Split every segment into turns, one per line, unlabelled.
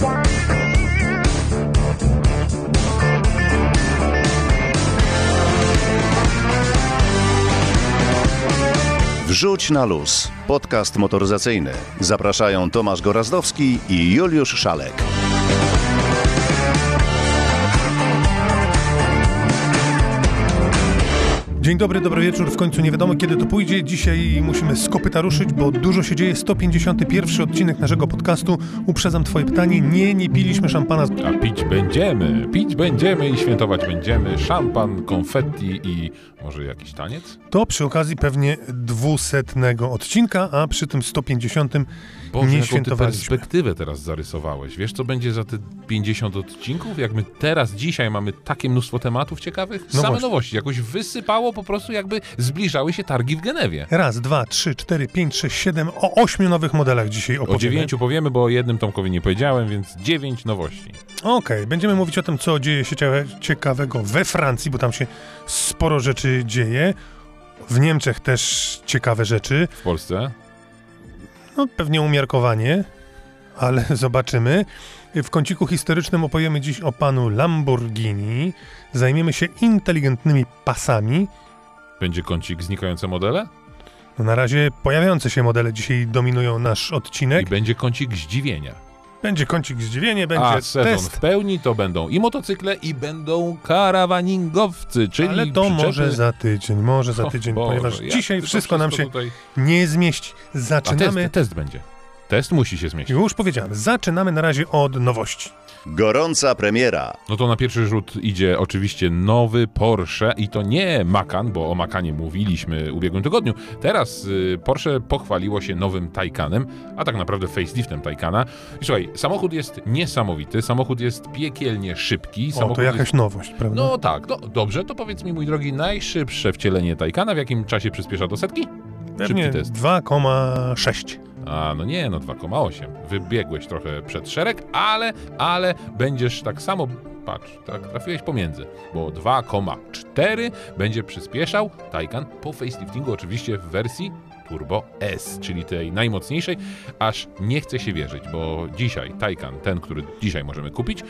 Wrzuć na luz. Podcast motoryzacyjny. Zapraszają Tomasz Gorazdowski i Juliusz Szalek.
Dzień dobry, dobry wieczór. W końcu nie wiadomo kiedy to pójdzie. Dzisiaj musimy z kopyta ruszyć, bo dużo się dzieje. 151 odcinek naszego podcastu. Uprzedzam twoje pytanie. Nie, nie piliśmy szampana.
A pić będziemy, pić będziemy i świętować będziemy. Szampan, konfetti i może jakiś taniec?
To przy okazji pewnie dwusetnego odcinka, a przy tym 150
Boże,
nie
ty
świętowaliśmy.
perspektywę teraz zarysowałeś. Wiesz, co będzie za te 50 odcinków? Jak my teraz, dzisiaj mamy takie mnóstwo tematów ciekawych?
No
Same
właśnie.
nowości. Jakoś wysypało po prostu, jakby zbliżały się targi w Genewie.
Raz, dwa, trzy, cztery, pięć, sześć, siedem. O ośmiu nowych modelach dzisiaj
O
opowiemy.
dziewięciu powiemy, bo o jednym Tomkowi nie powiedziałem, więc dziewięć nowości.
Okej, będziemy mówić o tym, co dzieje się ciekawego we Francji, bo tam się sporo rzeczy dzieje. W Niemczech też ciekawe rzeczy.
W Polsce
No, pewnie umiarkowanie, ale zobaczymy. W kąciku historycznym opowiemy dziś o panu Lamborghini. Zajmiemy się inteligentnymi pasami.
będzie kącik znikające modele
No, na razie pojawiające się modele dzisiaj dominują nasz
i
odcinek.
będzie kącik zdziwienia.
Będzie kącik zdziwienie, będzie
A sezon
test.
w pełni to będą i motocykle, i będą karawaningowcy, czyli
Ale to
przyczepy...
może za tydzień, może za tydzień,
Boże,
ponieważ
jak
dzisiaj wszystko nam się
tutaj...
nie zmieści.
A
Zaczynamy,
test, test będzie. Test musi się zmieścić.
już powiedziałem, zaczynamy na razie od nowości.
Gorąca premiera.
No to na pierwszy rzut idzie oczywiście nowy Porsche i to nie Macan, bo o Macanie mówiliśmy w ubiegłym tygodniu. Teraz y, Porsche pochwaliło się nowym Taycanem, a tak naprawdę faceliftem Taycana. I słuchaj, samochód jest niesamowity, samochód jest piekielnie szybki.
O,
Samochód
to jakaś
jest...
nowość, prawda?
No tak, no dobrze, to powiedz mi mój drogi, najszybsze wcielenie Taycana, w jakim czasie przyspiesza do setki?
Pewnie
szybki test.
2,6.
A, no nie, no 2,8. Wybiegłeś trochę przed szereg, ale, ale będziesz tak samo, patrz, tak trafiłeś pomiędzy, bo 2,4 będzie przyspieszał Taycan po faceliftingu, oczywiście w wersji Turbo S, czyli tej najmocniejszej, aż nie chce się wierzyć, bo dzisiaj Taycan, ten, który dzisiaj możemy kupić,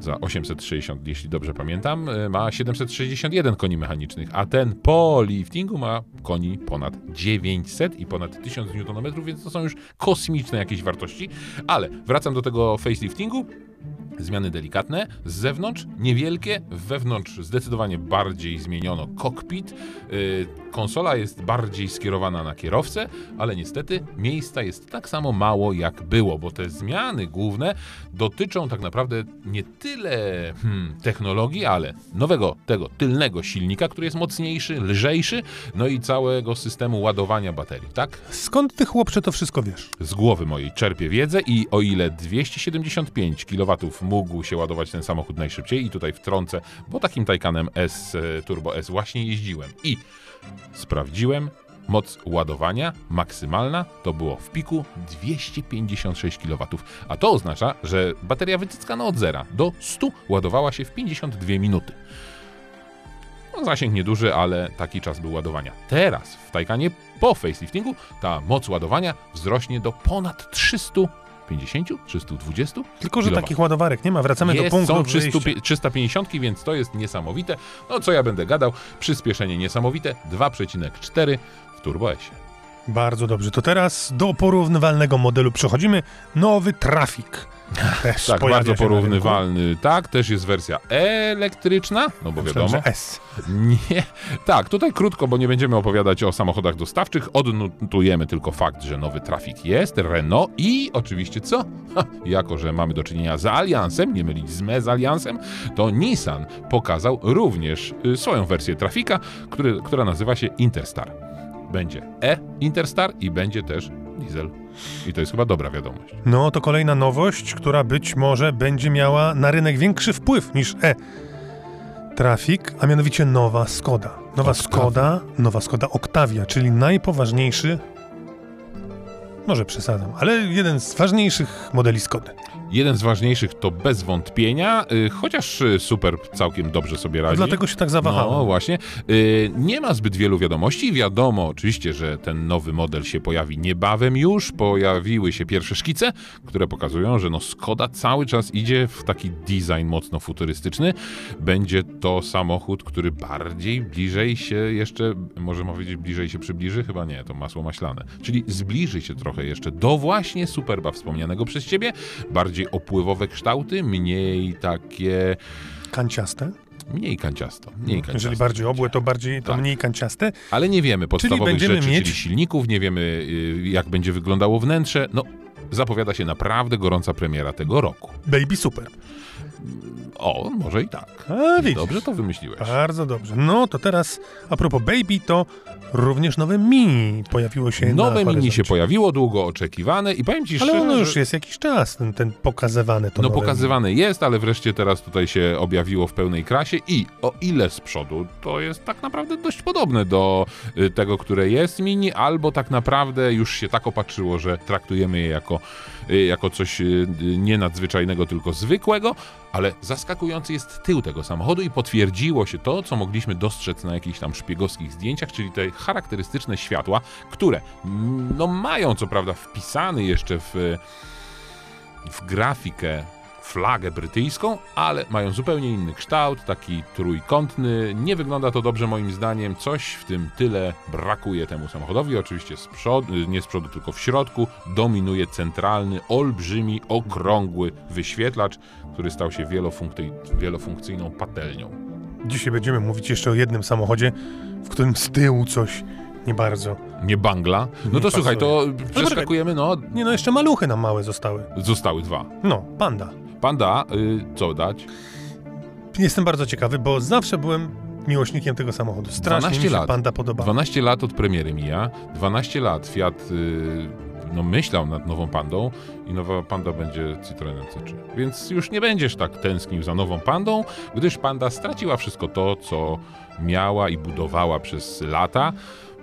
za 860, jeśli dobrze pamiętam, y, ma 761 koni mechanicznych, a ten po liftingu ma koni ponad 900 i ponad 1000 Nm, więc to są już kosmiczne jakieś wartości. Ale wracam do tego faceliftingu. Zmiany delikatne, z zewnątrz niewielkie, wewnątrz zdecydowanie bardziej zmieniono kokpit. Yy, konsola jest bardziej skierowana na kierowcę, ale niestety miejsca jest tak samo mało jak było, bo te zmiany główne dotyczą tak naprawdę nie tyle hmm, technologii, ale nowego tego tylnego silnika, który jest mocniejszy, lżejszy, no i całego systemu ładowania baterii, tak?
Skąd ty chłopcze to wszystko wiesz?
z głowy mojej czerpię wiedzę i o ile 275 kW mógł się ładować ten samochód najszybciej i tutaj wtrącę, bo takim Taycanem S e, Turbo S właśnie jeździłem i sprawdziłem moc ładowania maksymalna to było w piku 256 kW, a to oznacza, że bateria wycyckana od zera do 100 ładowała się w 52 minuty. No, zasięg nieduży, ale taki czas był ładowania. Teraz w Taycanie po faceliftingu ta moc ładowania wzrośnie do ponad 350, 320
Tylko, że
kW.
takich ładowarek nie ma. Wracamy
Jest,
do punktu
są
wyjścia.
300, 350, więc to jest niesamowite. No co ja będę gadał? Przyspieszenie niesamowite 2,4 w Turbo S.
Bardzo dobrze. To teraz do porównywalnego modelu przechodzimy. Nowy Trafik. Też
Tak, bardzo porównywalny. Tak, też jest wersja elektryczna, no bo
Myślałem,
wiadomo.
S.
Nie, tak, tutaj krótko, bo nie będziemy opowiadać o samochodach dostawczych. Odnotujemy tylko fakt, że nowy trafik jest, Renault i oczywiście co? Ha, jako, że mamy do czynienia z Alliansem, nie mylić z Mezaliansem, to Nissan pokazał również y, swoją wersję trafika, który, która nazywa się Interstar. Będzie E-Interstar i będzie też diesel. I to jest chyba dobra wiadomość.
No to kolejna nowość, która być może będzie miała na rynek większy wpływ niż E. Trafik, a mianowicie nowa Skoda. Nowa
Octavia.
Skoda, nowa Skoda Octavia, czyli najpoważniejszy Może przesadzam, ale jeden z ważniejszych modeli Skody.
Jeden z ważniejszych to bez wątpienia, y, chociaż y, super całkiem dobrze sobie radzi.
Dlatego się tak zawahałem.
No właśnie. Y, Nie ma zbyt wielu wiadomości. Wiadomo oczywiście, że ten nowy model się pojawi niebawem już. Pojawiły się pierwsze szkice, które pokazują, że no Skoda cały czas idzie w taki design mocno futurystyczny. Będzie to samochód, który bardziej bliżej się jeszcze, może powiedzieć bliżej się przybliży? Chyba nie, to masło maślane. Czyli zbliży się trochę jeszcze do właśnie Superba wspomnianego przez ciebie. Bardziej opływowe kształty, mniej takie...
Kanciaste.
Mniej kanciasto. Mniej kanciasto.
Jeżeli bardziej obłe, to bardziej to
Tak.
mniej kanciaste.
Ale nie wiemy podstawowych
będziemy
rzeczy,
mieć-
czyli silników, nie wiemy y, jak będzie wyglądało wnętrze. No, zapowiada się naprawdę gorąca premiera tego roku.
Baby Super.
O, może i tak.
A widzisz.
Dobrze to wymyśliłeś.
Bardzo dobrze. No to teraz, a propos Baby, to również nowe Mini pojawiło się na
Nowe mini
horyzoncie.
się pojawiło, długo oczekiwane i powiem ci
Ale
szczerze,
ono już jest jakiś czas, ten, ten pokazywane to
No pokazywane jest, ale wreszcie teraz tutaj się objawiło w pełnej krasie i o ile z przodu, to jest tak naprawdę dość podobne do y, tego, które jest mini, albo tak naprawdę już się tak opatrzyło, że traktujemy je jako, jako coś y, y, nie nadzwyczajnego, tylko zwykłego, ale zaskakujący jest tył tego samochodu i potwierdziło się to, co mogliśmy dostrzec na jakichś tam szpiegowskich zdjęciach, czyli te charakterystyczne światła, które mm, no mają co prawda wpisany jeszcze w w grafikę flagę brytyjską, ale mają zupełnie inny kształt, taki trójkątny. Nie wygląda to dobrze moim zdaniem. Coś w tym tyle brakuje temu samochodowi. Oczywiście z przodu, nie z przodu, tylko w środku dominuje centralny, olbrzymi, okrągły wyświetlacz, który stał się wielofunkcyj, wielofunkcyjną patelnią.
Dzisiaj będziemy mówić jeszcze o jednym samochodzie, w którym z tyłu coś nie bardzo.
Nie bangla. No
Nie
to słuchaj, to
pasuje.
przeskakujemy, no,
Nie no, jeszcze maluchy nam małe zostały.
zostały dwa.
No, panda.
Panda, y, co dać?
Jestem bardzo ciekawy, bo zawsze byłem miłośnikiem tego samochodu. Strasznie
12
mi się
lat.
panda podobała.
12 lat od premiery mija, 12 lat Fiat y, no, myślał nad nową pandą i nowa panda będzie Citroenem C3. Więc już nie będziesz tak tęsknił za nową pandą, gdyż panda straciła wszystko to, co miała i budowała przez lata.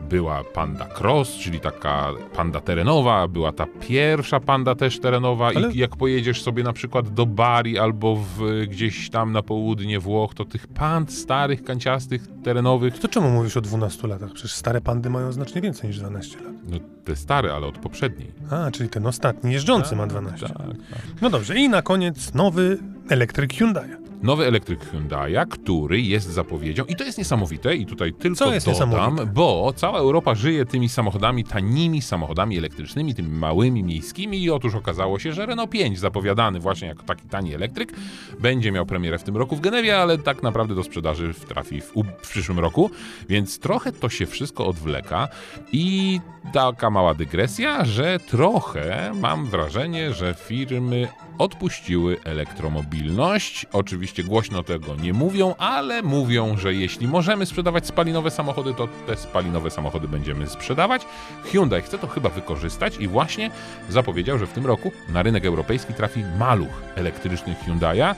Była panda cross, czyli taka panda terenowa, była ta pierwsza panda też terenowa
Ale-
i jak pojedziesz sobie na przykład do Bari albo w, gdzieś tam na południe Włoch, to tych pand starych, kanciastych, terenowych
To czemu mówisz o 12 latach? Przecież stare pandy mają znacznie więcej niż 12 lat.
No te stare, ale od poprzedniej.
A, czyli ten ostatni jeżdżący ma 12.
Tak, tak.
No dobrze, i na koniec nowy elektryk Hyundai.
Nowy elektryk Hyundai, który jest zapowiedzią i to jest niesamowite i tutaj tylko
Co jest
dodam, bo cała Europa żyje tymi samochodami, tanimi samochodami elektrycznymi, tymi małymi, miejskimi i otóż okazało się, że Renault 5 zapowiadany właśnie jako taki tani elektryk będzie miał premierę w tym roku w Genewie, ale tak naprawdę do sprzedaży trafi w, w przyszłym roku, więc trochę to się wszystko odwleka i taka mała dygresja, że trochę mam wrażenie, że firmy odpuściły elektromobilność. Oczywiście głośno tego nie mówią, ale mówią, że jeśli możemy sprzedawać spalinowe samochody, to te spalinowe samochody będziemy sprzedawać. Hyundai chce to chyba wykorzystać i właśnie zapowiedział, że w tym roku na rynek europejski trafi maluch elektryczny Hyundai'a,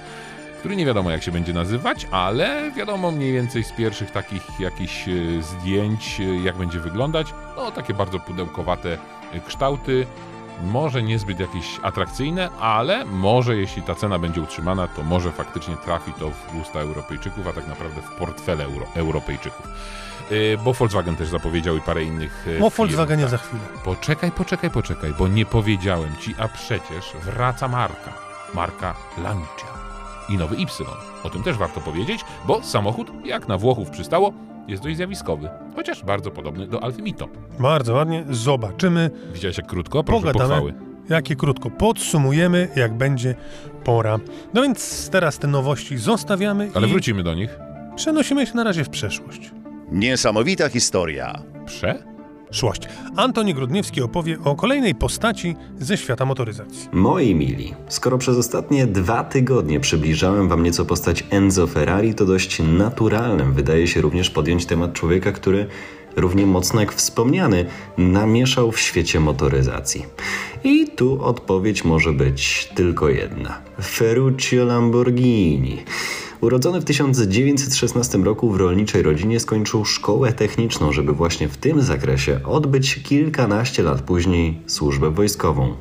który nie wiadomo jak się będzie nazywać, ale wiadomo mniej więcej z pierwszych takich jakichś e, zdjęć, e, jak będzie wyglądać. No takie bardzo pudełkowate e, kształty, może niezbyt jakieś atrakcyjne, ale może jeśli ta cena będzie utrzymana, to może faktycznie trafi to w usta Europejczyków, a tak naprawdę w portfele Euro Europejczyków. Yy, bo Volkswagen też zapowiedział i parę innych yy,
O
firm,
Volkswagenie
tak.
za chwilę.
Poczekaj, poczekaj, poczekaj, bo nie powiedziałem ci, a przecież wraca marka. Marka Lancia i nowy Y. O tym też warto powiedzieć, bo samochód, jak na Włochów przystało, jest dość zjawiskowy, chociaż bardzo podobny do Alfy Mito.
Bardzo ładnie. Zobaczymy,
Widziałeś jak krótko? Proszę
Pogadamy.
pochwały.
jakie krótko podsumujemy, jak będzie pora. No więc teraz te nowości zostawiamy
Ale
i
wrócimy do nich.
przenosimy się na razie w przeszłość.
Niesamowita historia.
Prze?
Szłość. Antoni Grudniewski opowie o kolejnej postaci ze świata motoryzacji.
Moi mili, skoro przez ostatnie dwa tygodnie przybliżałem wam nieco postać Enzo Ferrari, to dość naturalnym wydaje się również podjąć temat człowieka, który równie mocno jak wspomniany namieszał w świecie motoryzacji. I tu odpowiedź może być tylko jedna. Ferruccio Lamborghini. Urodzony w 1916 roku w rolniczej rodzinie skończył szkołę techniczną, żeby właśnie w tym zakresie odbyć kilkanaście lat później służbę wojskową.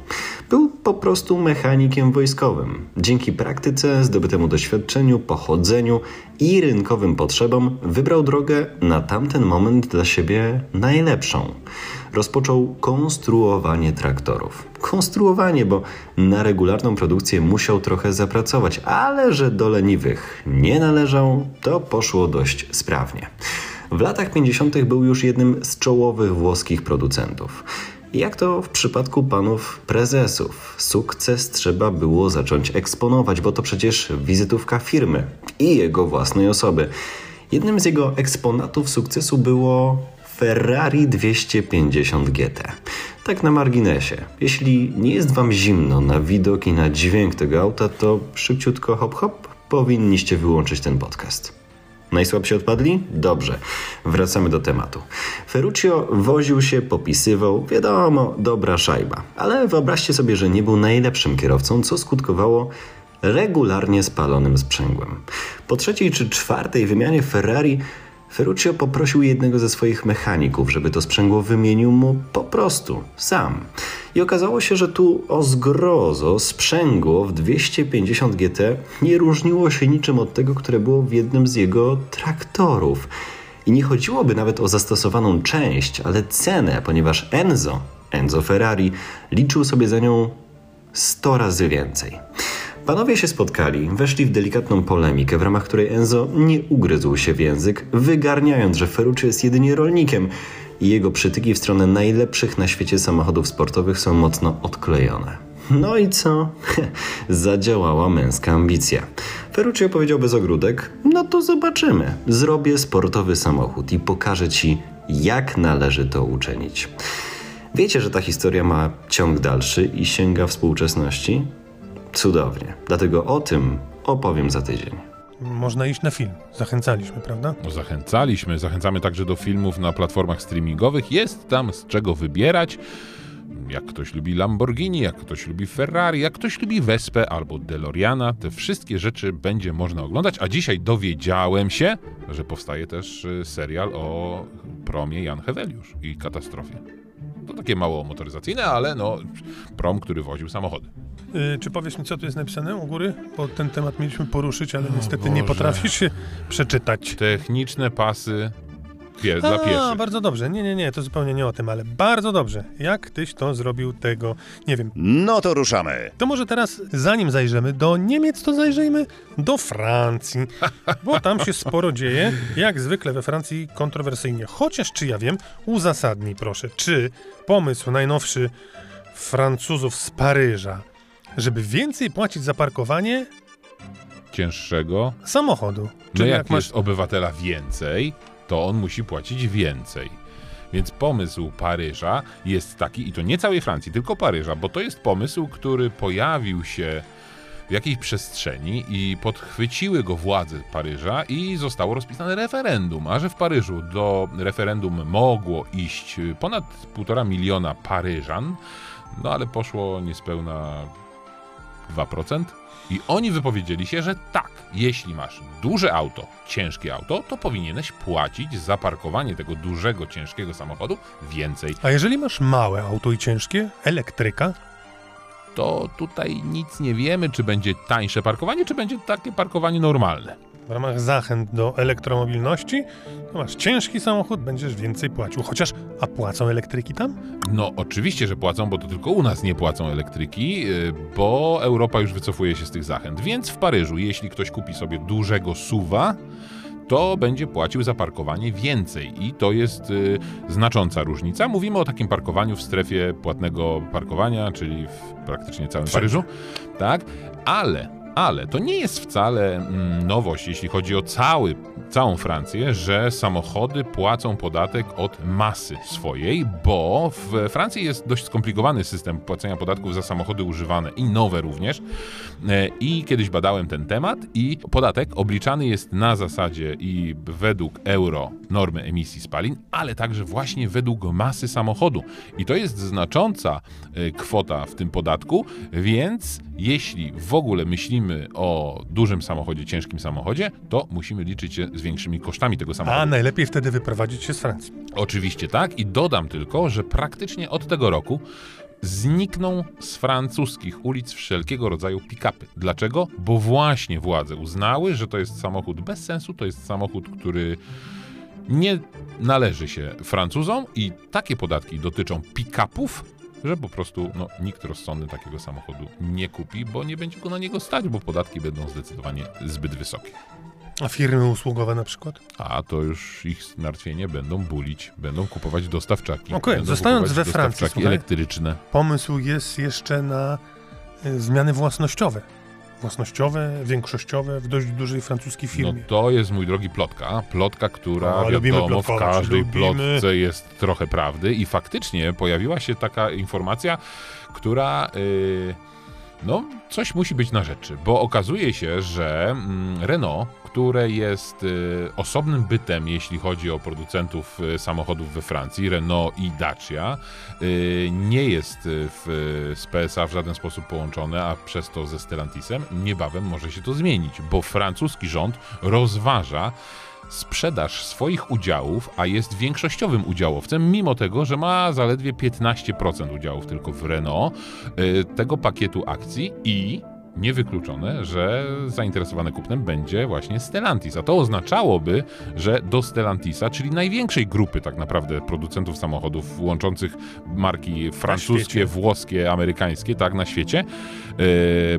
Był po prostu mechanikiem wojskowym. Dzięki praktyce, zdobytemu doświadczeniu, pochodzeniu i rynkowym potrzebom wybrał drogę na tamten moment dla siebie najlepszą. Rozpoczął konstruowanie traktorów. Konstruowanie, bo na regularną produkcję musiał trochę zapracować, ale że do leniwych nie należał, to poszło dość sprawnie. W latach 50. był już jednym z czołowych włoskich producentów. Jak to w przypadku panów prezesów, sukces trzeba było zacząć eksponować, bo to przecież wizytówka firmy i jego własnej osoby. Jednym z jego eksponatów sukcesu było Ferrari 250 GT. Tak na marginesie. Jeśli nie jest Wam zimno na widok i na dźwięk tego auta, to szybciutko hop hop powinniście wyłączyć ten podcast. Najsłabsi odpadli? Dobrze. Wracamy do tematu. Ferruccio woził się, popisywał, wiadomo, dobra szajba. Ale wyobraźcie sobie, że nie był najlepszym kierowcą, co skutkowało regularnie spalonym sprzęgłem. Po trzeciej czy czwartej wymianie Ferrari Ferruccio poprosił jednego ze swoich mechaników, żeby to sprzęgło wymienił mu po prostu, sam. I okazało się, że tu o zgrozo sprzęgło w 250 GT nie różniło się niczym od tego, które było w jednym z jego traktorów. I nie chodziłoby nawet o zastosowaną część, ale cenę, ponieważ Enzo, Enzo Ferrari, liczył sobie za nią 100 razy więcej. Panowie się spotkali, weszli w delikatną polemikę, w ramach której Enzo nie ugryzł się w język, wygarniając, że Ferruccio jest jedynie rolnikiem i jego przytyki w stronę najlepszych na świecie samochodów sportowych są mocno odklejone. No i co? Zadziałała męska ambicja. Ferruccio powiedział bez ogródek: No to zobaczymy. Zrobię sportowy samochód i pokażę ci, jak należy to uczynić. Wiecie, że ta historia ma ciąg dalszy i sięga współczesności? Cudownie. Dlatego o tym opowiem za tydzień.
Można iść na film. Zachęcaliśmy, prawda?
No, zachęcaliśmy, zachęcamy także do filmów na platformach streamingowych. Jest tam z czego wybierać. Jak ktoś lubi Lamborghini, jak ktoś lubi Ferrari, jak ktoś lubi Vespę albo DeLoreana, te wszystkie rzeczy będzie można oglądać. A dzisiaj dowiedziałem się, że powstaje też y, serial o promie Jan Heweliusz i katastrofie. To takie mało motoryzacyjne, ale no prom, który woził samochody.
Yy, czy powiesz mi, co tu jest napisane u góry? Bo ten temat mieliśmy poruszyć, ale
O
niestety nie
Boże.
potrafisz się przeczytać.
Techniczne pasy pie- dla pieszych.
bardzo dobrze. Nie, nie, nie, to zupełnie nie o tym, ale bardzo dobrze. Jak tyś to zrobił tego, nie wiem.
No to ruszamy.
To może teraz, zanim zajrzymy do Niemiec, to zajrzyjmy do Francji, bo tam się sporo dzieje. Jak zwykle we Francji kontrowersyjnie. Chociaż, czy ja wiem, uzasadnij proszę, czy pomysł najnowszy Francuzów z Paryża, żeby więcej płacić za parkowanie
Cięższego.
samochodu.
No jak,
jak masz
jest obywatela więcej, to on musi płacić więcej. Więc pomysł Paryża jest taki, i to nie całej Francji, tylko Paryża, bo to jest pomysł, który pojawił się w jakiejś przestrzeni i podchwyciły go władze Paryża i zostało rozpisane referendum. A że w Paryżu do referendum mogło iść ponad półtora miliona Paryżan, no ale poszło niespełna 2%. I oni wypowiedzieli się, że tak, jeśli masz duże auto, ciężkie auto, to powinieneś płacić za parkowanie tego dużego, ciężkiego samochodu więcej.
A jeżeli masz małe auto i ciężkie, elektryka,
To tutaj nic nie wiemy, czy będzie tańsze parkowanie, czy będzie takie parkowanie normalne.
W ramach zachęt do elektromobilności, to masz ciężki samochód, będziesz więcej płacił. Chociaż, a płacą elektryki tam?
No, oczywiście, że płacą, bo to tylko u nas nie płacą elektryki, yy, bo Europa już wycofuje się z tych zachęt. Więc w Paryżu, jeśli ktoś kupi sobie dużego suwa, to będzie płacił za parkowanie więcej i to jest y, znacząca różnica. Mówimy o takim parkowaniu w strefie płatnego parkowania, czyli w praktycznie całym. Paryżu. Tak, ale, ale to nie jest wcale mm, nowość, jeśli chodzi o cały całą Francję, że samochody płacą podatek od masy swojej, bo w Francji jest dość skomplikowany system płacenia podatków za samochody używane i nowe również. E, I kiedyś badałem ten temat i podatek obliczany jest na zasadzie i według euro normy emisji spalin, ale także właśnie według masy samochodu. I to jest znacząca e, kwota w tym podatku, więc jeśli w ogóle myślimy o dużym samochodzie, ciężkim samochodzie, to musimy liczyć się z większymi kosztami tego samochodu.
A najlepiej wtedy wyprowadzić się z Francji.
Oczywiście tak i dodam tylko, że praktycznie od tego roku znikną z francuskich ulic wszelkiego rodzaju pick-upy. Dlaczego? Bo właśnie władze uznały, że to jest samochód bez sensu, to jest samochód, który nie należy się Francuzom i takie podatki dotyczą pick-upów, że po prostu no, nikt rozsądny takiego samochodu nie kupi, bo nie będzie go na niego stać, bo podatki będą zdecydowanie zbyt wysokie.
A firmy usługowe na przykład?
A to już ich zmartwienie będą bulić, będą kupować dostawczaki.
Okej,
będą
zostając we Francji,
dostawczaki
słuchaj.
elektryczne.
Pomysł jest jeszcze na y, zmiany własnościowe. Własnościowe, większościowe w dość dużej francuskiej
No
firmie.
to jest, mój drogi, plotka. Plotka, która
O, lubimy
wiadomo, w każdej plotce jest trochę prawdy i faktycznie pojawiła się taka informacja, która... Yy, no, coś musi być na rzeczy, bo okazuje się, że mm, Renault, które jest y, osobnym bytem, jeśli chodzi o producentów y, samochodów we Francji, Renault i Dacia, y, nie jest w, z PSA w żaden sposób połączone, a przez to ze Stellantisem, niebawem może się to zmienić, bo francuski rząd rozważa sprzedaż swoich udziałów, a jest większościowym udziałowcem, mimo tego, że ma zaledwie 15% udziałów tylko w Renault, tego pakietu akcji i niewykluczone, że zainteresowane kupnem będzie właśnie Stellantis. A to oznaczałoby, że do Stellantisa, czyli największej grupy tak naprawdę producentów samochodów łączących marki francuskie, włoskie, amerykańskie, tak, na świecie, yy,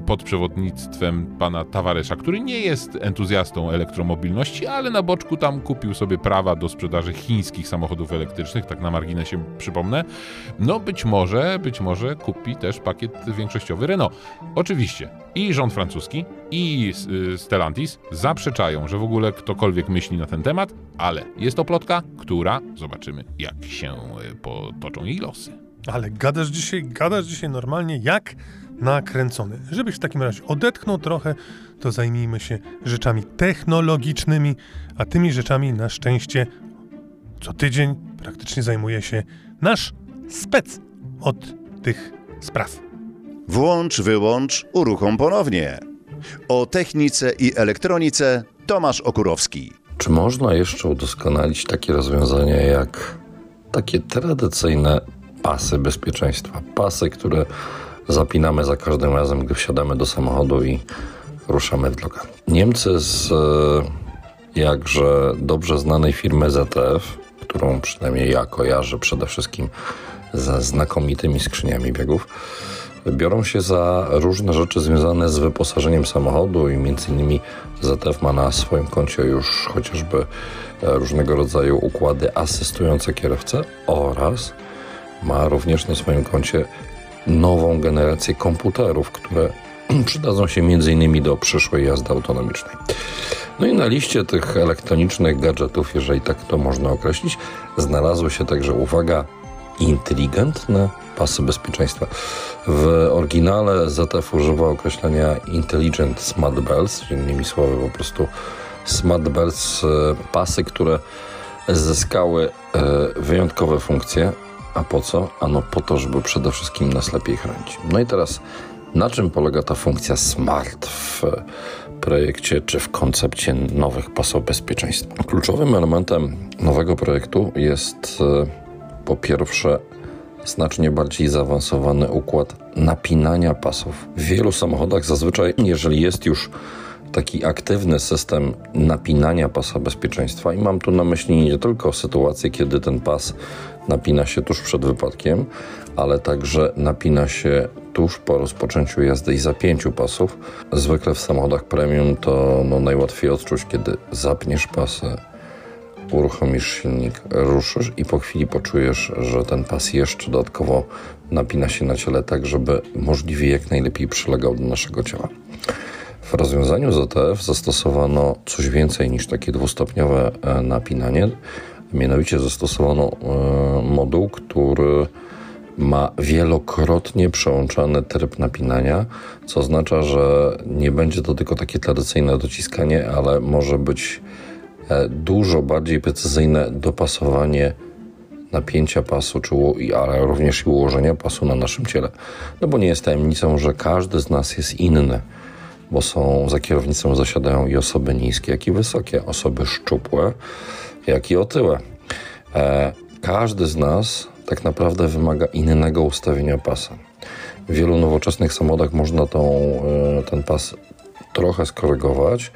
pod przewodnictwem pana Tavaresza, który nie jest entuzjastą elektromobilności, ale na boczku tam kupił sobie prawa do sprzedaży chińskich samochodów elektrycznych, tak na marginesie przypomnę. No być może, być może kupi też pakiet większościowy Renault. Oczywiście i rząd francuski, i y, Stellantis zaprzeczają, że w ogóle ktokolwiek myśli na ten temat, ale jest to plotka, która zobaczymy, jak się y, potoczą jej losy.
Ale gadasz dzisiaj, gadasz dzisiaj normalnie jak nakręcony. Żebyś w takim razie odetchnął trochę, to zajmijmy się rzeczami technologicznymi, a tymi rzeczami na szczęście co tydzień praktycznie zajmuje się nasz spec od tych spraw.
Włącz, wyłącz, uruchom ponownie. O technice i elektronice Tomasz Okurowski.
Czy można jeszcze udoskonalić takie rozwiązania jak takie tradycyjne pasy bezpieczeństwa? Pasy, które zapinamy za każdym razem, gdy wsiadamy do samochodu i ruszamy w drogę. Niemcy z e, jakże dobrze znanej firmy ZF, którą przynajmniej ja kojarzę przede wszystkim ze znakomitymi skrzyniami biegów, biorą się za różne rzeczy związane z wyposażeniem samochodu i między innymi ZF ma na swoim koncie już chociażby e, różnego rodzaju układy asystujące kierowcę oraz ma również na swoim koncie nową generację komputerów, które przydadzą się między innymi do przyszłej jazdy autonomicznej. No i na liście tych elektronicznych gadżetów, jeżeli tak to można określić, znalazły się także, uwaga, inteligentne pasy bezpieczeństwa. W oryginale ZF używa określenia Intelligent Smart Bells, innymi słowy po prostu Smart Bells, e, pasy, które zyskały e, wyjątkowe funkcje. A po co? Ano po to, żeby przede wszystkim nas lepiej chronić. No i teraz, na czym polega ta funkcja smart w projekcie czy w koncepcie nowych pasów bezpieczeństwa? Kluczowym elementem nowego projektu jest e, po pierwsze znacznie bardziej zaawansowany układ napinania pasów. W wielu samochodach zazwyczaj, jeżeli jest już taki aktywny system napinania pasa bezpieczeństwa, i mam tu na myśli nie tylko sytuację, kiedy ten pas napina się tuż przed wypadkiem, ale także napina się tuż po rozpoczęciu jazdy i zapięciu pasów. Zwykle w samochodach premium to no, najłatwiej odczuć, kiedy zapniesz pasy, uruchomisz silnik, ruszysz i po chwili poczujesz, że ten pas jeszcze dodatkowo napina się na ciele tak, żeby możliwie jak najlepiej przylegał do naszego ciała. W rozwiązaniu ZTF zastosowano coś więcej niż takie dwustopniowe e, napinanie. Mianowicie zastosowano e, moduł, który ma wielokrotnie przełączany tryb napinania, co oznacza, że nie będzie to tylko takie tradycyjne dociskanie, ale może być dużo bardziej precyzyjne dopasowanie napięcia pasu, czy, ale również i ułożenia pasu na naszym ciele. No bo nie jest tajemnicą, że każdy z nas jest inny, bo są za kierownicą zasiadają i osoby niskie, jak i wysokie, osoby szczupłe, jak i otyłe. E, każdy z nas tak naprawdę wymaga innego ustawienia pasa. W wielu nowoczesnych samochodach można tą, e, ten pas trochę skorygować.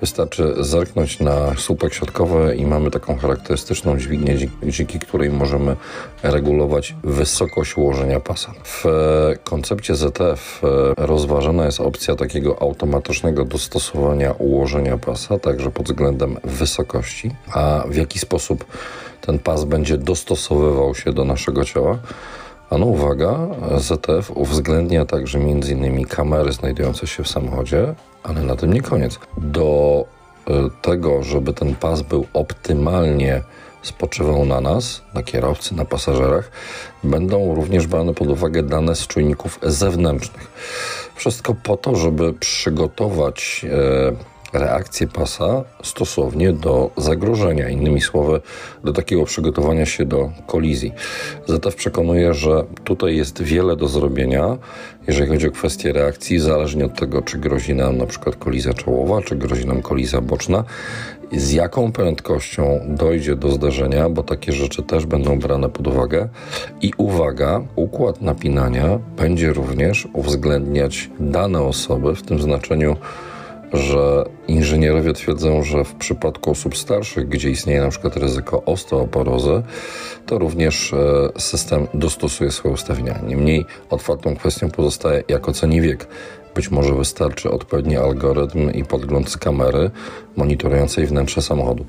Wystarczy zerknąć na słupek środkowy i mamy taką charakterystyczną dźwignię, dzięki której możemy regulować wysokość ułożenia pasa. W koncepcie ZF e, rozważana jest opcja takiego automatycznego dostosowania ułożenia pasa, także pod względem wysokości, a w jaki sposób ten pas będzie dostosowywał się do naszego ciała. A no uwaga, ZF uwzględnia także m.in. kamery znajdujące się w samochodzie, ale na tym nie koniec. Do e, tego, żeby ten pas był optymalnie spoczywał na nas, na kierowcy, na pasażerach, będą również brane pod uwagę dane z czujników zewnętrznych. Wszystko po to, żeby przygotować e, reakcję pasa stosownie do zagrożenia, innymi słowy, do takiego przygotowania się do kolizji. ZF przekonuje, że tutaj jest wiele do zrobienia, jeżeli chodzi o kwestię reakcji, zależnie od tego, czy grozi nam na przykład kolizja czołowa, czy grozi nam kolizja boczna, z jaką prędkością dojdzie do zdarzenia, bo takie rzeczy też będą brane pod uwagę. I uwaga, układ napinania będzie również uwzględniać dane osoby w tym znaczeniu, że inżynierowie twierdzą, że w przypadku osób starszych, gdzie istnieje na przykład ryzyko osteoporozy, to również e, system dostosuje swoje ustawienia. Niemniej otwartą kwestią pozostaje, jak oceni wiek. Być może wystarczy odpowiedni algorytm i podgląd z kamery monitorującej wnętrze samochodu.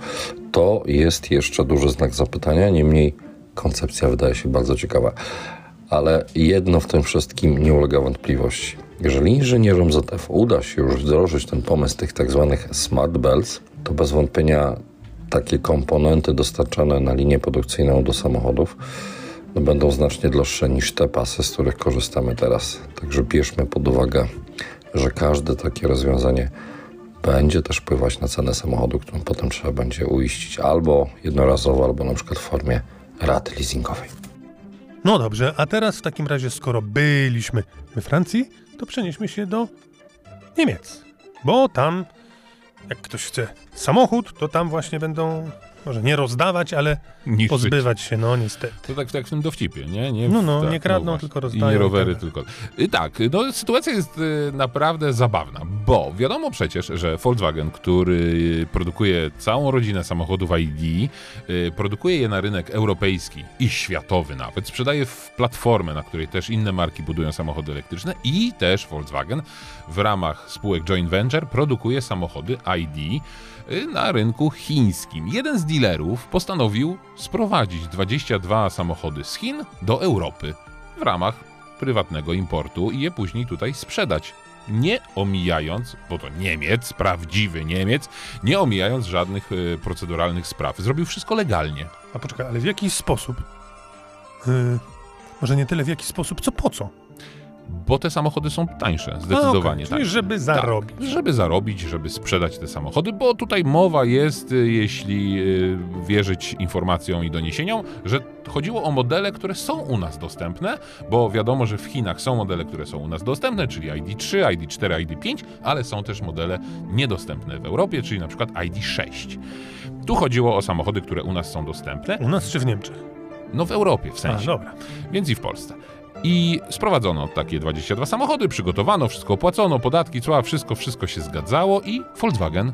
To jest jeszcze duży znak zapytania, niemniej koncepcja wydaje się bardzo ciekawa. Ale jedno w tym wszystkim nie ulega wątpliwości jeżeli inżynierom ZF uda się już wdrożyć ten pomysł tych tak zwanych smart belts, to bez wątpienia takie komponenty dostarczane na linię produkcyjną do samochodów no będą znacznie droższe niż te pasy, z których korzystamy teraz. Także bierzmy pod uwagę, że każde takie rozwiązanie będzie też wpływać na cenę samochodu, którą potem trzeba będzie uiścić albo jednorazowo, albo na przykład w formie raty leasingowej.
No dobrze, a teraz w takim razie, skoro byliśmy we Francji, to przenieśmy się do Niemiec. Bo tam, jak ktoś chce samochód, to tam właśnie będą może nie rozdawać, ale Niszczyć. pozbywać się, no niestety.
To tak, tak w tym dowcipie, nie? nie
no, no,
tak,
nie kradną, no tylko rozdają.
I nie rowery, tak. tylko... I tak, no, sytuacja jest y, naprawdę zabawna, bo wiadomo przecież, że Volkswagen, który produkuje całą rodzinę samochodów ID, y, produkuje je na rynek europejski i światowy nawet, sprzedaje w platformę, na której też inne marki budują samochody elektryczne i też Volkswagen w ramach spółek joint venture produkuje samochody ID, na rynku chińskim. Jeden z dealerów postanowił sprowadzić 22 samochody z Chin do Europy w ramach prywatnego importu i je później tutaj sprzedać. Nie omijając, bo to Niemiec, prawdziwy Niemiec, nie omijając żadnych y, proceduralnych spraw. Zrobił wszystko legalnie.
A poczekaj, ale w jaki sposób? Yy, może nie tyle w jaki sposób, co po co?
Bo te samochody są tańsze, zdecydowanie
okay, tańsze. żeby zarobić.
Tak, żeby zarobić, żeby sprzedać te samochody, bo tutaj mowa jest, y, jeśli y, wierzyć informacjom i doniesieniom, że chodziło o modele, które są u nas dostępne, bo wiadomo, że w Chinach są modele, które są u nas dostępne, czyli ID3, ID4, ID5, ale są też modele niedostępne w Europie, czyli na przykład ID6. Tu chodziło o samochody, które u nas są dostępne.
U nas czy w Niemczech?
No w Europie w sensie. A, dobra. Więc i w Polsce. I sprowadzono takie 22 samochody, przygotowano, wszystko opłacono, podatki, cła, wszystko, wszystko się zgadzało i Volkswagen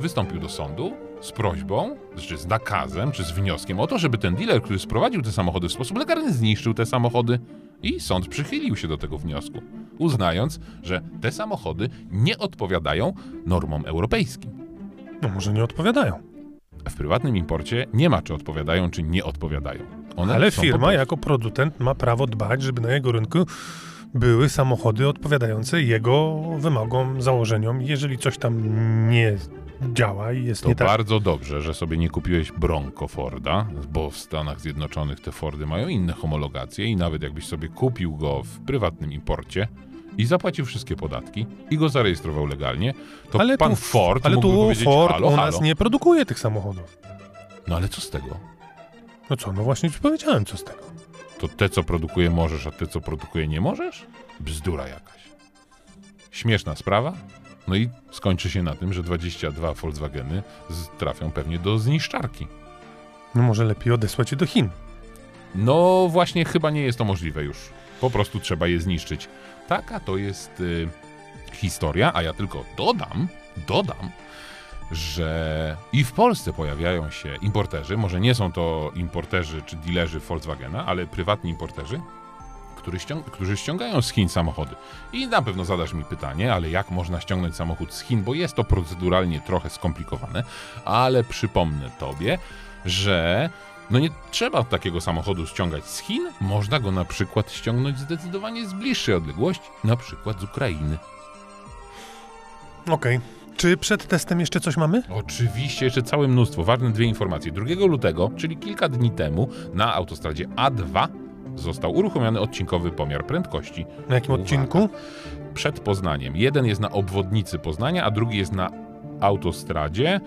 wystąpił do sądu z prośbą, czy z nakazem, czy z wnioskiem o to, żeby ten dealer, który sprowadził te samochody w sposób legalny, zniszczył te samochody. I sąd przychylił się do tego wniosku, uznając, że te samochody nie odpowiadają normom europejskim.
No może nie odpowiadają.
W prywatnym imporcie nie ma, czy odpowiadają, czy nie odpowiadają.
One Ale firma jako producent ma prawo dbać, żeby na jego rynku były samochody odpowiadające jego wymogom, założeniom. Jeżeli coś tam nie działa i jest
To
nie tak,
bardzo dobrze, że sobie nie kupiłeś Bronco Forda, bo w Stanach Zjednoczonych te Fordy mają inne homologacje i nawet jakbyś sobie kupił go w prywatnym imporcie i zapłacił wszystkie podatki i go zarejestrował legalnie, to
ale
pan
tu,
Ford
ale tu Ford
halo,
u
halo.
nas nie produkuje tych samochodów.
No ale co z tego?
No co, no właśnie ci powiedziałem, co z tego.
To te, co produkuje możesz, a te, co produkuje nie możesz? Bzdura jakaś. Śmieszna sprawa. No i skończy się na tym, że 22 Volkswageny trafią pewnie do zniszczarki.
No może lepiej odesłać je do Chin.
No właśnie, chyba nie jest to możliwe już. Po prostu trzeba je zniszczyć. Taka to jest y, historia, a ja tylko dodam, dodam, że i w Polsce pojawiają się importerzy, może nie są to importerzy czy dealerzy Volkswagena, ale prywatni importerzy, którzy, ściąg- którzy ściągają z Chin samochody. I na pewno zadasz mi pytanie, ale jak można ściągnąć samochód z Chin, bo jest to proceduralnie trochę skomplikowane, ale przypomnę tobie, że no nie trzeba takiego samochodu ściągać z Chin, można go na przykład ściągnąć zdecydowanie z bliższej odległości, na przykład z Ukrainy.
Okej. Czy przed testem jeszcze coś mamy?
Oczywiście jeszcze całe mnóstwo. Ważne dwie informacje. 2 lutego, czyli kilka dni temu, na autostradzie A2 został uruchomiony odcinkowy pomiar prędkości.
Na jakim
Uwaga.
odcinku?
Przed Poznaniem. Jeden jest na obwodnicy Poznania, a drugi jest na autostradzie.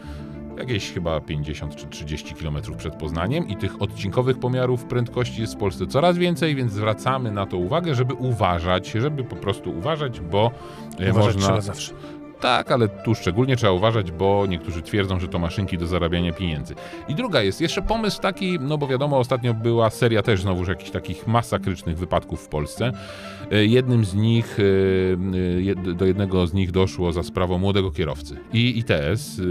Jakieś chyba 50 czy 30 km przed Poznaniem i tych odcinkowych pomiarów prędkości jest w Polsce coraz więcej, więc zwracamy na to uwagę, żeby uważać, żeby po prostu uważać, bo e,
Uważać
można...
trzeba zawsze.
Tak, ale tu szczególnie trzeba uważać, bo niektórzy twierdzą, że to maszynki do zarabiania pieniędzy. I druga jest jeszcze pomysł taki, no bo wiadomo, ostatnio była seria też znowuż jakichś takich masakrycznych wypadków w Polsce. E, Jednym z nich, e, e, do jednego z nich doszło za sprawą młodego kierowcy. I ITS,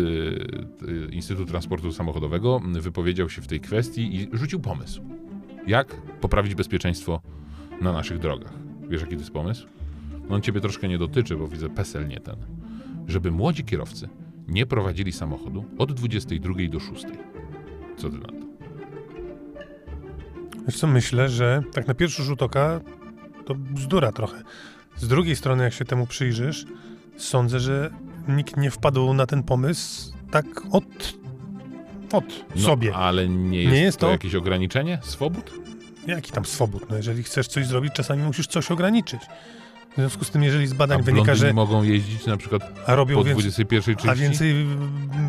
Instytut Transportu Samochodowego, wypowiedział się w tej kwestii i rzucił pomysł. Jak poprawić bezpieczeństwo na naszych drogach? Wiesz, jaki to jest pomysł? No on ciebie troszkę nie dotyczy, bo widzę PESEL nie ten żeby młodzi kierowcy nie prowadzili samochodu od 22 do 6. Co ty na to?
Wiesz co, myślę, że tak na pierwszy rzut oka to bzdura trochę. Z drugiej strony, jak się temu przyjrzysz, sądzę, że nikt nie wpadł na ten pomysł tak od, od
No,
sobie.
Ale nie jest,
Nie jest
to,
to-
jakieś ograniczenie swobód?
Jaki tam swobód? No jeżeli chcesz coś zrobić, czasami musisz coś ograniczyć. W związku z tym, jeżeli z
A
badań wynika,
blondyny
że
mogą jeździć na przykład
a robią
po
więcej,
21.30?
a więcej,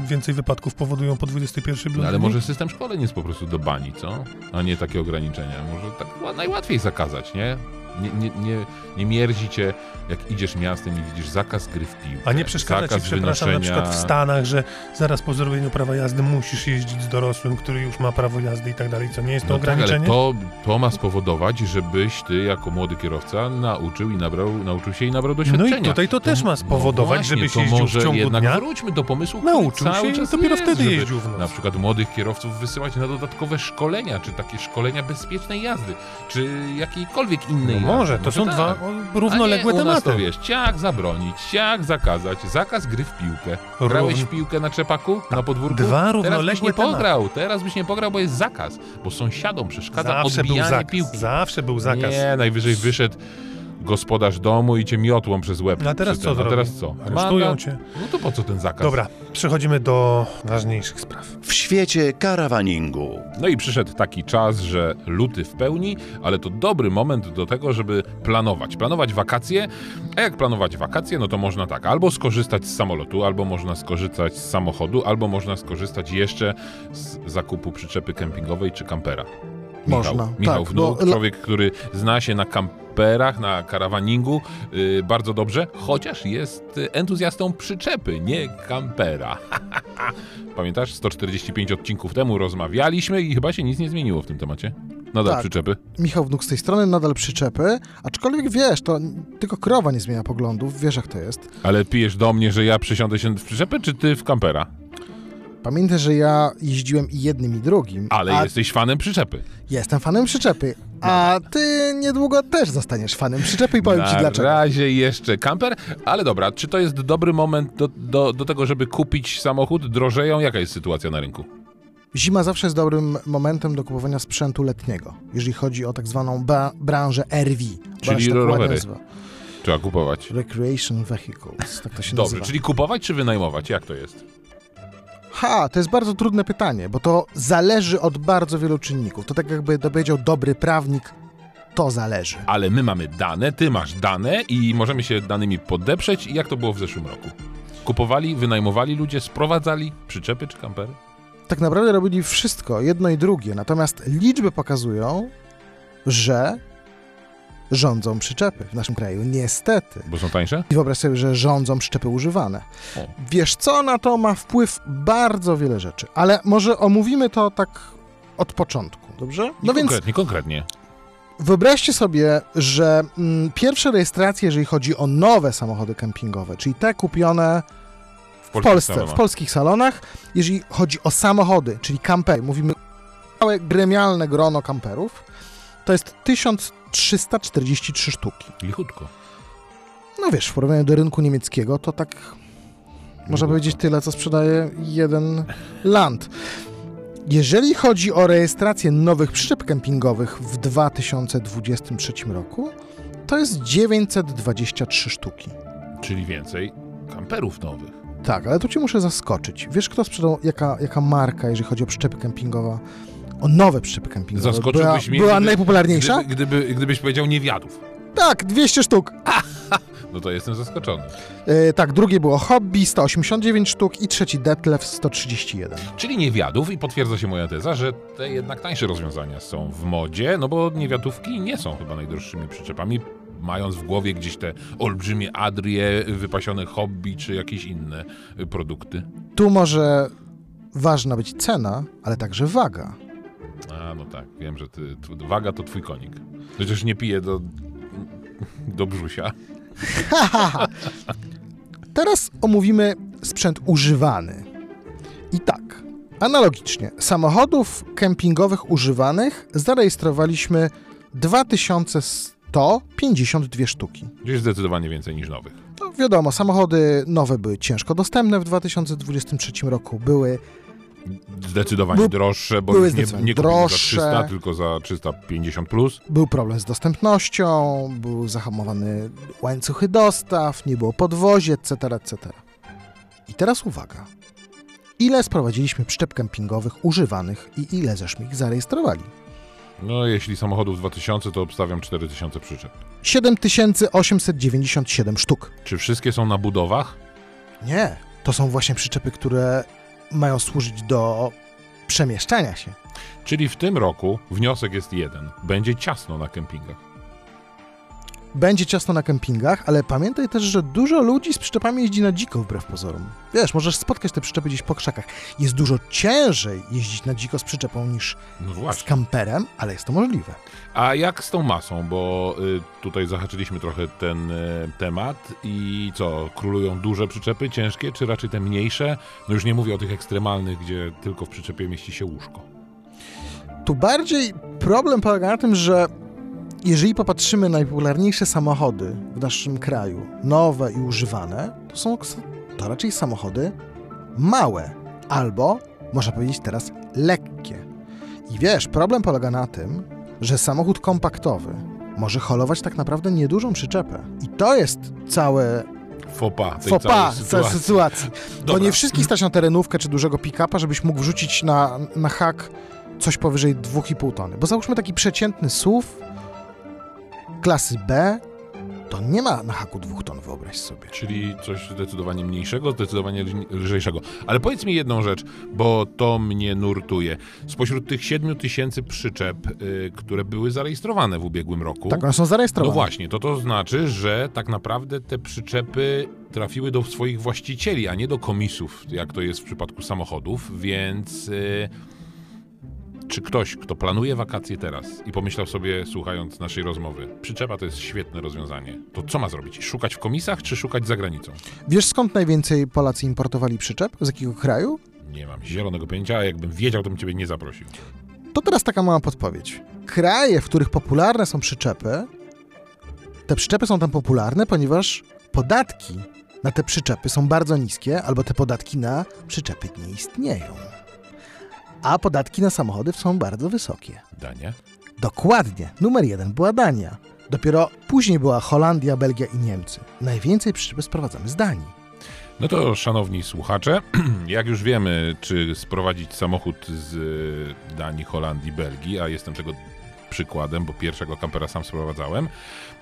więcej wypadków powodują po 21
No,
blondyny?
ale może system szkoleń jest po prostu do bani, co? A nie takie ograniczenia. Może tak ła- najłatwiej zakazać, nie? Nie, nie, nie, nie mierzi cię, jak idziesz miastem i widzisz zakaz gry w piłkę.
A nie przeszkadza ci,
zakaz
przepraszam, na
wynoszenia...
przykład w Stanach, że zaraz po zrobieniu prawa jazdy musisz jeździć z dorosłym, który już ma prawo jazdy i tak dalej, co nie jest to
No tak, ale
ograniczenie?
to, to ma spowodować, żebyś ty jako młody kierowca nauczył i nabrał, nauczył się i nabrał
no
doświadczenia.
i tutaj to też ma spowodować,
no
żebyś
to
jeździł
może
w ciągu
jednak
dnia,
wróćmy do pomysłu,
nauczył
cały
się i dopiero
jest,
wtedy jeździł w.
Na przykład młodych kierowców wysyłać na dodatkowe szkolenia, czy takie szkolenia bezpiecznej jazdy, czy jakiejkolwiek innej
No. Może, to są
tak.
dwa równoległe
A nie, u nas
tematy.
to wiesz, ciach zabronić, ciach zakazać, zakaz gry w piłkę. Grałeś w piłkę na czepaku, na podwórku?
Dwa
Teraz byś
równoległe
nie
tematy.
pograł, teraz byś nie pograł, bo jest zakaz, bo sąsiadom przeszkadza
Zawsze był
odbijanie
zakaz.
piłki.
Zawsze był zakaz.
Nie, najwyżej wyszedł gospodarz domu i cię miotłą przez łeb.
No a teraz co.
A teraz co?
Aresztują cię.
No to po co ten zakaz?
Dobra, przechodzimy do ważniejszych spraw.
W świecie karawaningu.
No i przyszedł taki czas, że luty w pełni, ale to dobry moment do tego, żeby planować. Planować wakacje, a jak planować wakacje, no to można tak, albo skorzystać z samolotu, albo można skorzystać z samochodu, albo można skorzystać jeszcze z zakupu przyczepy kempingowej czy kampera.
Można,
Michał,
tak,
Wnuk,
bo la-
człowiek, który zna się na kamperach, na karawaningu yy, bardzo dobrze, chociaż jest entuzjastą przyczepy, nie kampera. Pamiętasz, 145 odcinków temu rozmawialiśmy i chyba się nic nie zmieniło w tym temacie. Nadal
Tak.
przyczepy.
Michał Wnuk z tej strony, nadal przyczepy, aczkolwiek wiesz, to tylko krowa nie zmienia poglądów, wiesz jak to jest.
Ale pijesz do mnie, że ja przesiądę się w przyczepę, czy ty w kampera?
Pamiętaj, że ja jeździłem i jednym i drugim,
Ale
a
jesteś fanem przyczepy.
jestem fanem przyczepy, a ty niedługo też zostaniesz fanem przyczepy i powiem ci
Na
dlaczego.
razie jeszcze kamper, ale dobra, czy to jest dobry moment do, do, do tego, żeby kupić samochód? Drożeją? Jaka jest sytuacja na rynku?
Zima zawsze jest dobrym momentem do kupowania sprzętu letniego, jeżeli chodzi o tak zwaną ba- branżę RV.
Czyli
tak
rowery.
nazywa.
Trzeba kupować.
Recreation Vehicles, tak to się
Dobrze,
nazywa.
czyli kupować czy wynajmować? Jak to jest?
Ha, to jest bardzo trudne pytanie, bo to zależy od bardzo wielu czynników. To tak jakby dowiedział dobry prawnik, to zależy.
Ale my mamy dane, ty masz dane i możemy się danymi podeprzeć. Jak to było w zeszłym roku? Kupowali, wynajmowali ludzie, sprowadzali przyczepy czy kampery?
Tak naprawdę robili wszystko, jedno i drugie, natomiast liczby pokazują, że rządzą przyczepy w naszym kraju. Niestety.
Bo są tańsze?
I wyobraź sobie, że rządzą przyczepy używane.
O.
Wiesz co, na to ma wpływ bardzo wiele rzeczy, ale może omówimy to tak od początku, dobrze?
Nie
No więc
konkretnie, konkretnie.
Wyobraźcie sobie, że mm, pierwsze rejestracje, jeżeli chodzi o nowe samochody kempingowe, czyli te kupione
W,
w Polsce,
salonach.
w polskich salonach, jeżeli chodzi o samochody, czyli kampery, mówimy całe gremialne grono kamperów, to jest 1343 sztuki.
Lichutko.
No wiesz, w porównaniu do rynku niemieckiego to tak można
Lichutko.
powiedzieć tyle, co sprzedaje jeden land. Jeżeli chodzi o rejestrację nowych przyczep kempingowych w 2023 roku, to jest 923 sztuki.
Czyli więcej kamperów nowych.
Tak, ale tu cię muszę zaskoczyć. Wiesz, kto sprzedał, jaka, jaka marka, jeżeli chodzi o przyczepy kempingowe, o nowe przyczepy kempingowe, była,
Zaskoczyłbyś mnie,
była
gdyby-
najpopularniejsza?
Gdyby, gdyby, gdybyś powiedział niewiadów.
Tak, 200 sztuk.
No to jestem zaskoczony.
E, tak, drugie było Hobby, 189 sztuk i trzeci Detlef, 131.
Czyli niewiadów i potwierdza się moja teza, że te jednak tańsze rozwiązania są w modzie, no bo niewiadówki nie są chyba najdroższymi przyczepami, mając w głowie gdzieś te olbrzymie Adrie, wypasione hobby czy jakieś inne produkty.
Tu może ważna być cena, ale także waga.
A, no tak, wiem, że ty, waga to twój konik. Chociaż nie piję do, do brzusia.
Teraz omówimy sprzęt używany. I tak, analogicznie, samochodów kempingowych używanych zarejestrowaliśmy 2152 sztuki.
Gdzieś zdecydowanie więcej niż nowych.
No wiadomo, samochody nowe były ciężko dostępne w 2023 roku, były
Zdecydowanie
Był-
droższe, bo
były
już nie, nie kupimy za
droższe.
300, tylko za 350 plus.
Był problem z dostępnością, był zahamowany łańcuchy dostaw, nie było podwozie, etc., etc. I teraz uwaga. Ile sprowadziliśmy przyczep kempingowych używanych i ile żeśmy ich zarejestrowali?
No, jeśli samochodów 2000, to obstawiam 4000 przyczep.
7897 sztuk.
Czy wszystkie są na budowach?
Nie, to są właśnie przyczepy, które mają służyć do przemieszczania się.
Czyli w tym roku wniosek jest jeden. Będzie ciasno na kempingach.
Będzie ciasno na kempingach, ale pamiętaj też, że dużo ludzi z przyczepami jeździ na dziko wbrew pozorom. Wiesz, możesz spotkać te przyczepy gdzieś po krzakach. Jest dużo ciężej jeździć na dziko z przyczepą niż
No
z kamperem, ale jest to możliwe.
A jak z tą masą? Bo y, tutaj zahaczyliśmy trochę ten y, temat i co, królują duże przyczepy, ciężkie, czy raczej te mniejsze? No już nie mówię o tych ekstremalnych, gdzie tylko w przyczepie mieści się łóżko.
Tu bardziej problem polega na tym, że jeżeli popatrzymy na najpopularniejsze samochody w naszym kraju, nowe i używane, to są to raczej samochody małe albo, można powiedzieć teraz, lekkie. I wiesz, problem polega na tym, że samochód kompaktowy może holować tak naprawdę niedużą przyczepę. I to jest całe
Fopa
pas sytuacji.
sytuacji.
Bo nie wszystkich stać na terenówkę czy dużego pick-upa, żebyś mógł wrzucić na, na hak coś powyżej 2,5 tony. Bo załóżmy taki przeciętny SUV klasy B, to nie ma na haku 2 ton, wyobraź sobie.
Czyli coś zdecydowanie mniejszego, zdecydowanie lż- lżejszego. Ale powiedz mi jedną rzecz, bo to mnie nurtuje. Spośród tych 7 tysięcy przyczep, y, które były zarejestrowane w ubiegłym roku,
Tak, one są
no
zarejestrowane.
właśnie, to to znaczy, że tak naprawdę te przyczepy trafiły do swoich właścicieli, a nie do komisów, jak to jest w przypadku samochodów, więc y, czy ktoś, kto planuje wakacje teraz i pomyślał sobie, słuchając naszej rozmowy, przyczepa to jest świetne rozwiązanie, to co ma zrobić? Szukać w komisach, czy szukać za granicą?
Wiesz skąd najwięcej Polacy importowali przyczep? Z jakiego kraju?
Nie mam zielonego pojęcia, a jakbym wiedział, to bym ciebie nie zaprosił.
To teraz taka mała podpowiedź. Kraje, w których popularne są przyczepy, te przyczepy są tam popularne, ponieważ podatki na te przyczepy są bardzo niskie, albo te podatki na przyczepy nie istnieją. A podatki na samochody są bardzo wysokie.
Dania?
Dokładnie. Numer jeden była Dania. Dopiero później była Holandia, Belgia i Niemcy. Najwięcej przyczepy sprowadzamy z Danii.
No to, szanowni słuchacze, jak już wiemy, czy sprowadzić samochód z y, Danii, Holandii, Belgii, a jestem tego przykładem, bo pierwszego kampera sam sprowadzałem,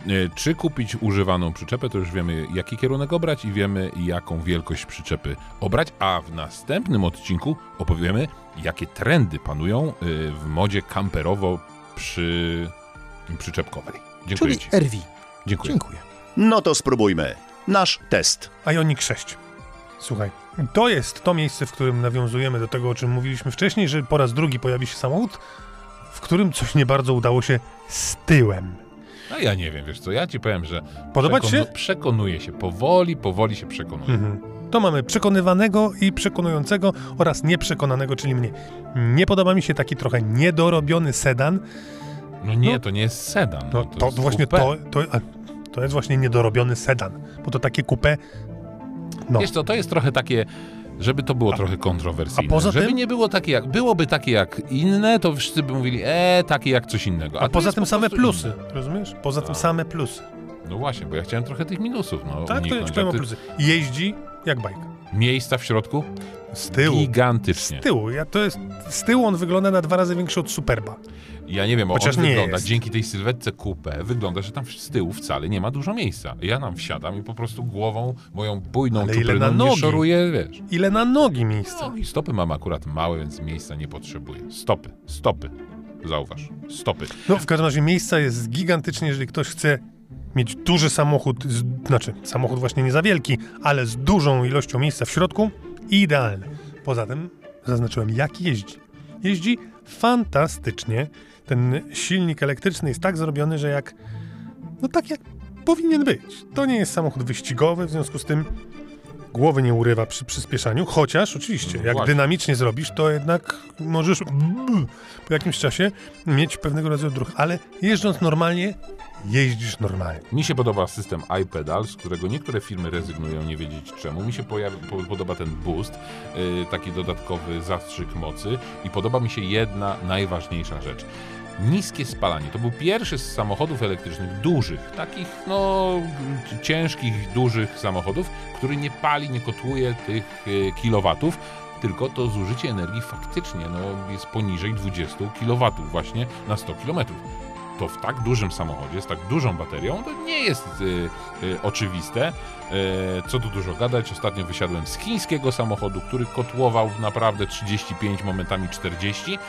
y, czy kupić używaną przyczepę, to już wiemy, jaki kierunek obrać i wiemy, jaką wielkość przyczepy obrać, a w następnym odcinku opowiemy, jakie trendy panują y, w modzie kamperowo przy przyczepkowej. Dziękuję
Czyli
Ci.
RV.
Dziękuję.
Dziękuję.
No to spróbujmy. Nasz test.
Ioniq 6. Słuchaj, to jest to miejsce, w którym nawiązujemy do tego, o czym mówiliśmy wcześniej, że po raz drugi pojawi się samochód, w którym coś nie bardzo udało się z tyłem.
A ja nie wiem, wiesz co, ja ci powiem, że
Podoba ci się?
przekonuję się, powoli, powoli się przekonuję.
Mhm. To mamy przekonywanego i przekonującego oraz nieprzekonanego, czyli mnie. Nie podoba mi się taki trochę niedorobiony sedan.
No nie,
No.
to nie jest sedan.
No, to,
jest
właśnie
coupé.
to, to, a, to jest właśnie niedorobiony sedan, bo to takie coupé, no,
Wiesz co, to jest trochę takie, żeby to było trochę kontrowersyjne.
a poza
żeby
tym-
nie było takie jak, byłoby takie jak inne, to wszyscy by mówili, e, takie jak coś innego.
a
to
poza tym
po
same plusy,
inne.
rozumiesz? Poza tym
A.
same plusy.
No właśnie, bo ja chciałem trochę tych minusów, no,
Tak, to ja
uniknąć.
ci powiem
a
o
ty-
plusy. Jeździ jak bajka.
Miejsca w środku?
Z tyłu.
Gigantycznie.
Z tyłu. Ja, to jest, z tyłu on wygląda na dwa razy większy od Superba.
Ja nie wiem,
Chociaż
on
nie
wygląda,
jest.
dzięki tej sylwetce coupé, wygląda, że tam z tyłu wcale nie ma dużo miejsca. Ja tam wsiadam i po prostu głową, moją bujną
Ale ile
czupryną
na
nie
nogi?
szoruję, wiesz.
Ile na nogi miejsca.
No i stopy mam akurat małe, więc miejsca nie potrzebuję. Stopy, stopy. Zauważ, stopy.
No, w każdym razie miejsca jest gigantycznie, jeżeli ktoś chce mieć duży samochód, z, znaczy samochód właśnie nie za wielki, ale z dużą ilością miejsca w środku, idealny. Poza tym zaznaczyłem, jak jeździ. Jeździ fantastycznie. Ten silnik elektryczny jest tak zrobiony, że jak, no tak jak powinien być. To nie jest samochód wyścigowy, w związku z tym głowy nie urywa przy przyspieszaniu, chociaż oczywiście,
No
jak
właśnie.
dynamicznie zrobisz, to jednak możesz po jakimś czasie mieć pewnego rodzaju druh, ale jeżdżąc normalnie, jeździsz normalnie.
Mi się podoba system iPedal, z którego niektóre firmy rezygnują, nie wiedzieć czemu. Mi się pojawi, po, podoba ten boost, yy, taki dodatkowy zastrzyk mocy i podoba mi się jedna najważniejsza rzecz. Niskie spalanie. To był pierwszy z samochodów elektrycznych, dużych, takich no ciężkich, dużych samochodów, który nie pali, nie kotłuje tych yy, kilowatów, tylko to zużycie energii faktycznie no, jest poniżej 20 kW właśnie na 100 km to w tak dużym samochodzie, z tak dużą baterią, to nie jest y, y, oczywiste. Y, co tu dużo gadać, ostatnio wysiadłem z chińskiego samochodu, który kotłował naprawdę 35, momentami 40.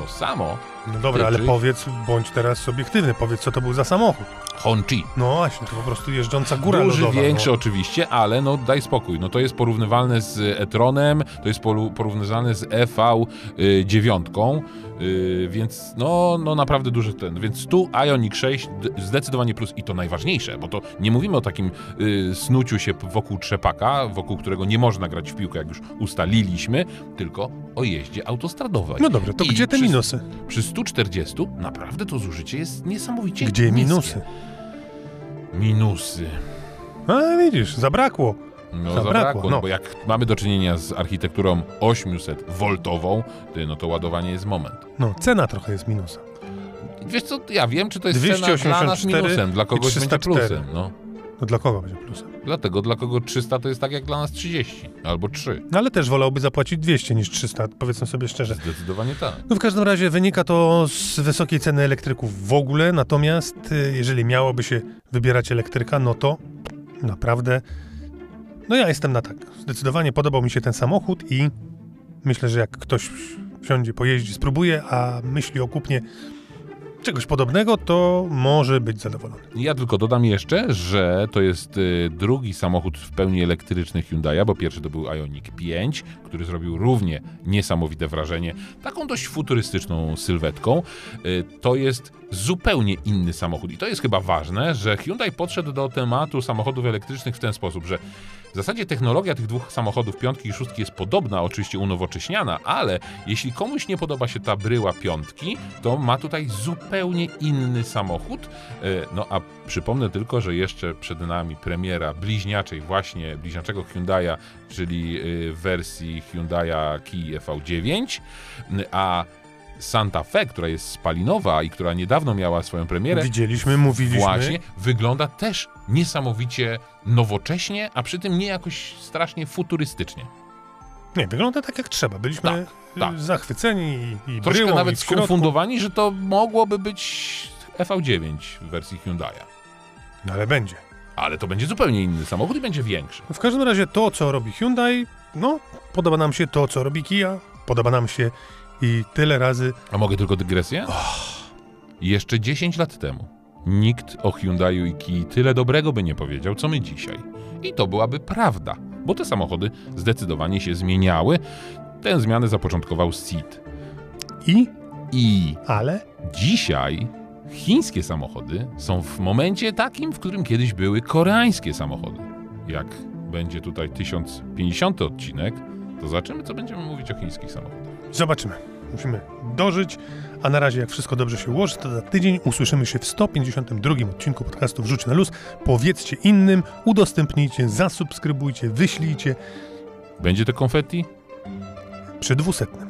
To samo
No dobra, ale
Tyczy.
powiedz, bądź teraz obiektywny, powiedz, co to był za samochód.
Honchi.
No właśnie, to po prostu jeżdżąca góra
Duży,
lodowa.
większy
no.
oczywiście, ale no daj spokój. No to jest porównywalne z e-tronem, to jest porównywalne z EV9, y, więc no, no naprawdę duży ten. Więc tu Ioniq 6 d- zdecydowanie plus i to najważniejsze, bo to nie mówimy o takim y, snuciu się wokół trzepaka, wokół którego nie można grać w piłkę, jak już ustaliliśmy, tylko o jeździe autostradowej.
No dobra, to
I
gdzie te
przy-
minusy?
Przy 140 naprawdę to zużycie jest niesamowicie
Gdzie
niskie.
minusy?
Minusy.
A widzisz, zabrakło.
No
Zabrakło,
zabrakło, no.
no.
bo jak mamy do czynienia z architekturą 800-woltową, ty, no to ładowanie jest moment.
No, cena trochę jest minusem.
Wiesz co, ja wiem, czy to jest cena dla nas
284
minusem, dla kogoś będzie
304.
plusem. No.
No dla kogo będzie plusem?
Dlatego dla kogo 300 to jest tak jak dla nas 30 albo 3.
No ale też wolałby zapłacić 200 niż 300, powiedzmy sobie szczerze.
Zdecydowanie tak.
No w każdym razie wynika to z wysokiej ceny elektryków w ogóle, natomiast y, jeżeli miałoby się wybierać elektryka, no to naprawdę, no ja jestem na tak. Zdecydowanie podobał mi się ten samochód i myślę, że jak ktoś wsiądzie, pojeździ, spróbuje, a myśli o kupnie czegoś podobnego, to może być zadowolony.
Ja tylko dodam jeszcze, że to jest y, drugi samochód w pełni elektryczny Hyundai'a, bo pierwszy to był Ioniq 5, który zrobił równie niesamowite wrażenie, taką dość futurystyczną sylwetką. Y, to jest zupełnie inny samochód i to jest chyba ważne, że Hyundai podszedł do tematu samochodów elektrycznych w ten sposób, że W zasadzie technologia tych dwóch samochodów, piątki i szóstki, jest podobna, oczywiście unowocześniana, ale jeśli komuś nie podoba się ta bryła piątki, to ma tutaj zupełnie inny samochód. E, No a przypomnę tylko, że jeszcze przed nami premiera bliźniaczej, właśnie bliźniaczego Hyundai'a, czyli w wersji Hyundai'a Kia V9, a Santa Fe, która jest spalinowa i która niedawno miała swoją premierę,
Widzieliśmy, mówiliśmy.
Właśnie, wygląda też niesamowicie nowocześnie, a przy tym nie jakoś strasznie futurystycznie.
Nie, wygląda tak jak trzeba. Byliśmy
Tak, tak.
zachwyceni i, i
Troszkę
bryłą,
nawet
i
skonfundowani, że to mogłoby być EV9 w wersji Hyundai'a.
No ale będzie.
Ale to będzie zupełnie inny samochód i będzie większy.
W każdym razie to, co robi Hyundai, no, podoba nam się to, co robi Kia, podoba nam się i tyle razy.
A mogę tylko dygresję? Jeszcze 10 lat temu nikt o Hyundaiu i Kii tyle dobrego by nie powiedział, co my dzisiaj. I to byłaby prawda, bo te samochody zdecydowanie się zmieniały. Tę zmianę zapoczątkował Seat.
I,
I
ale,
Dzisiaj chińskie samochody są w momencie takim, w którym kiedyś były koreańskie samochody. Jak będzie tutaj 1050 odcinek, to zobaczymy, co będziemy mówić o chińskich samochodach.
zobaczymy. Musimy dożyć, a na razie, jak wszystko dobrze się ułoży, to za tydzień usłyszymy się w 152 odcinku podcastu Wrzuć na luz. Powiedzcie innym, udostępnijcie, zasubskrybujcie, wyślijcie
Będzie to konfetti?
przy dwusetnym.